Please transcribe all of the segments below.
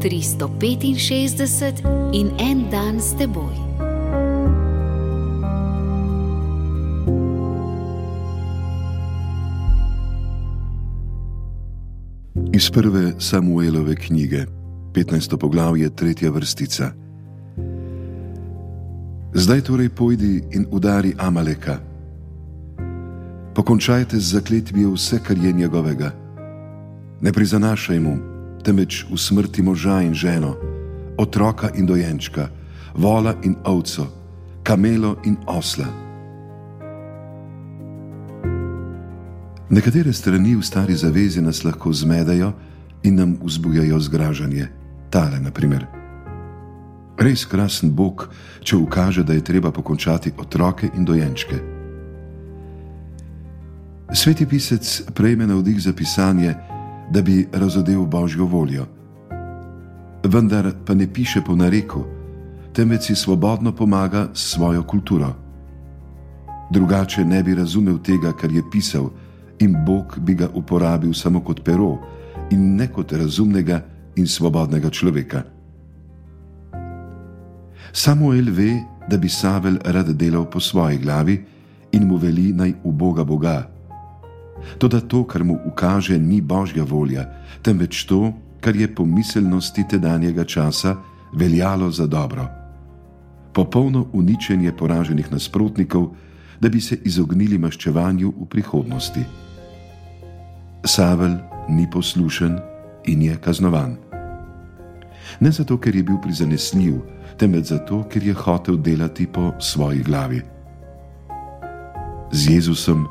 365 in en dan s teboj. Iz prve Samuelove knjige, 15. poglavje, tretja vrstica. Zdaj torej pojdi in udari Amaleka. Pokončajte z zakletvijo vse, kar je njegovega. Ne prizanašaj mu, temveč v smrti moža in ženo, otroka in dojenčka, vola in ovco, kamelo in osla. Nekatere strani v stari zavezi nas lahko zmedajo in nam vzbujajo zgražanje. Tale, na primer. Res krasen Bog, če ukaže, da je treba pokončati otroke in dojenčke. Sveti pisec prejme navdih za pisanje, da bi razodel božjo voljo. Vendar pa ne piše po nareku, temveč si svobodno pomaga s svojo kulturo. Drugače ne bi razumel tega, kar je pisal, in Bog bi ga uporabil samo kot pero in ne kot razumnega in svobodnega človeka. Samuel ve, da bi Savel rad delal po svoji glavi in mu veli naj uboga Boga. Toda to, kar mu ukaže, ni božja volja, temveč to, kar je po miselnosti tedanjega časa veljalo za dobro. Popolno uničenje poraženih nasprotnikov, da bi se izognili maščevanju v prihodnosti. Savel ni poslušen in je kaznovan. Ne zato, ker je bil prizanesljiv, temveč zato, ker je hotel delati po svoji glavi. Z Jezusom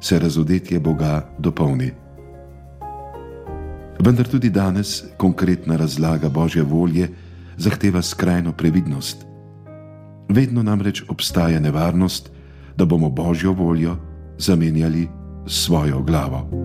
se razodetje Boga dopolni. Vendar tudi danes konkretna razlaga Božje volje zahteva skrajno previdnost. Vedno namreč obstaja nevarnost, da bomo Božjo voljo zamenjali s svojo glavo.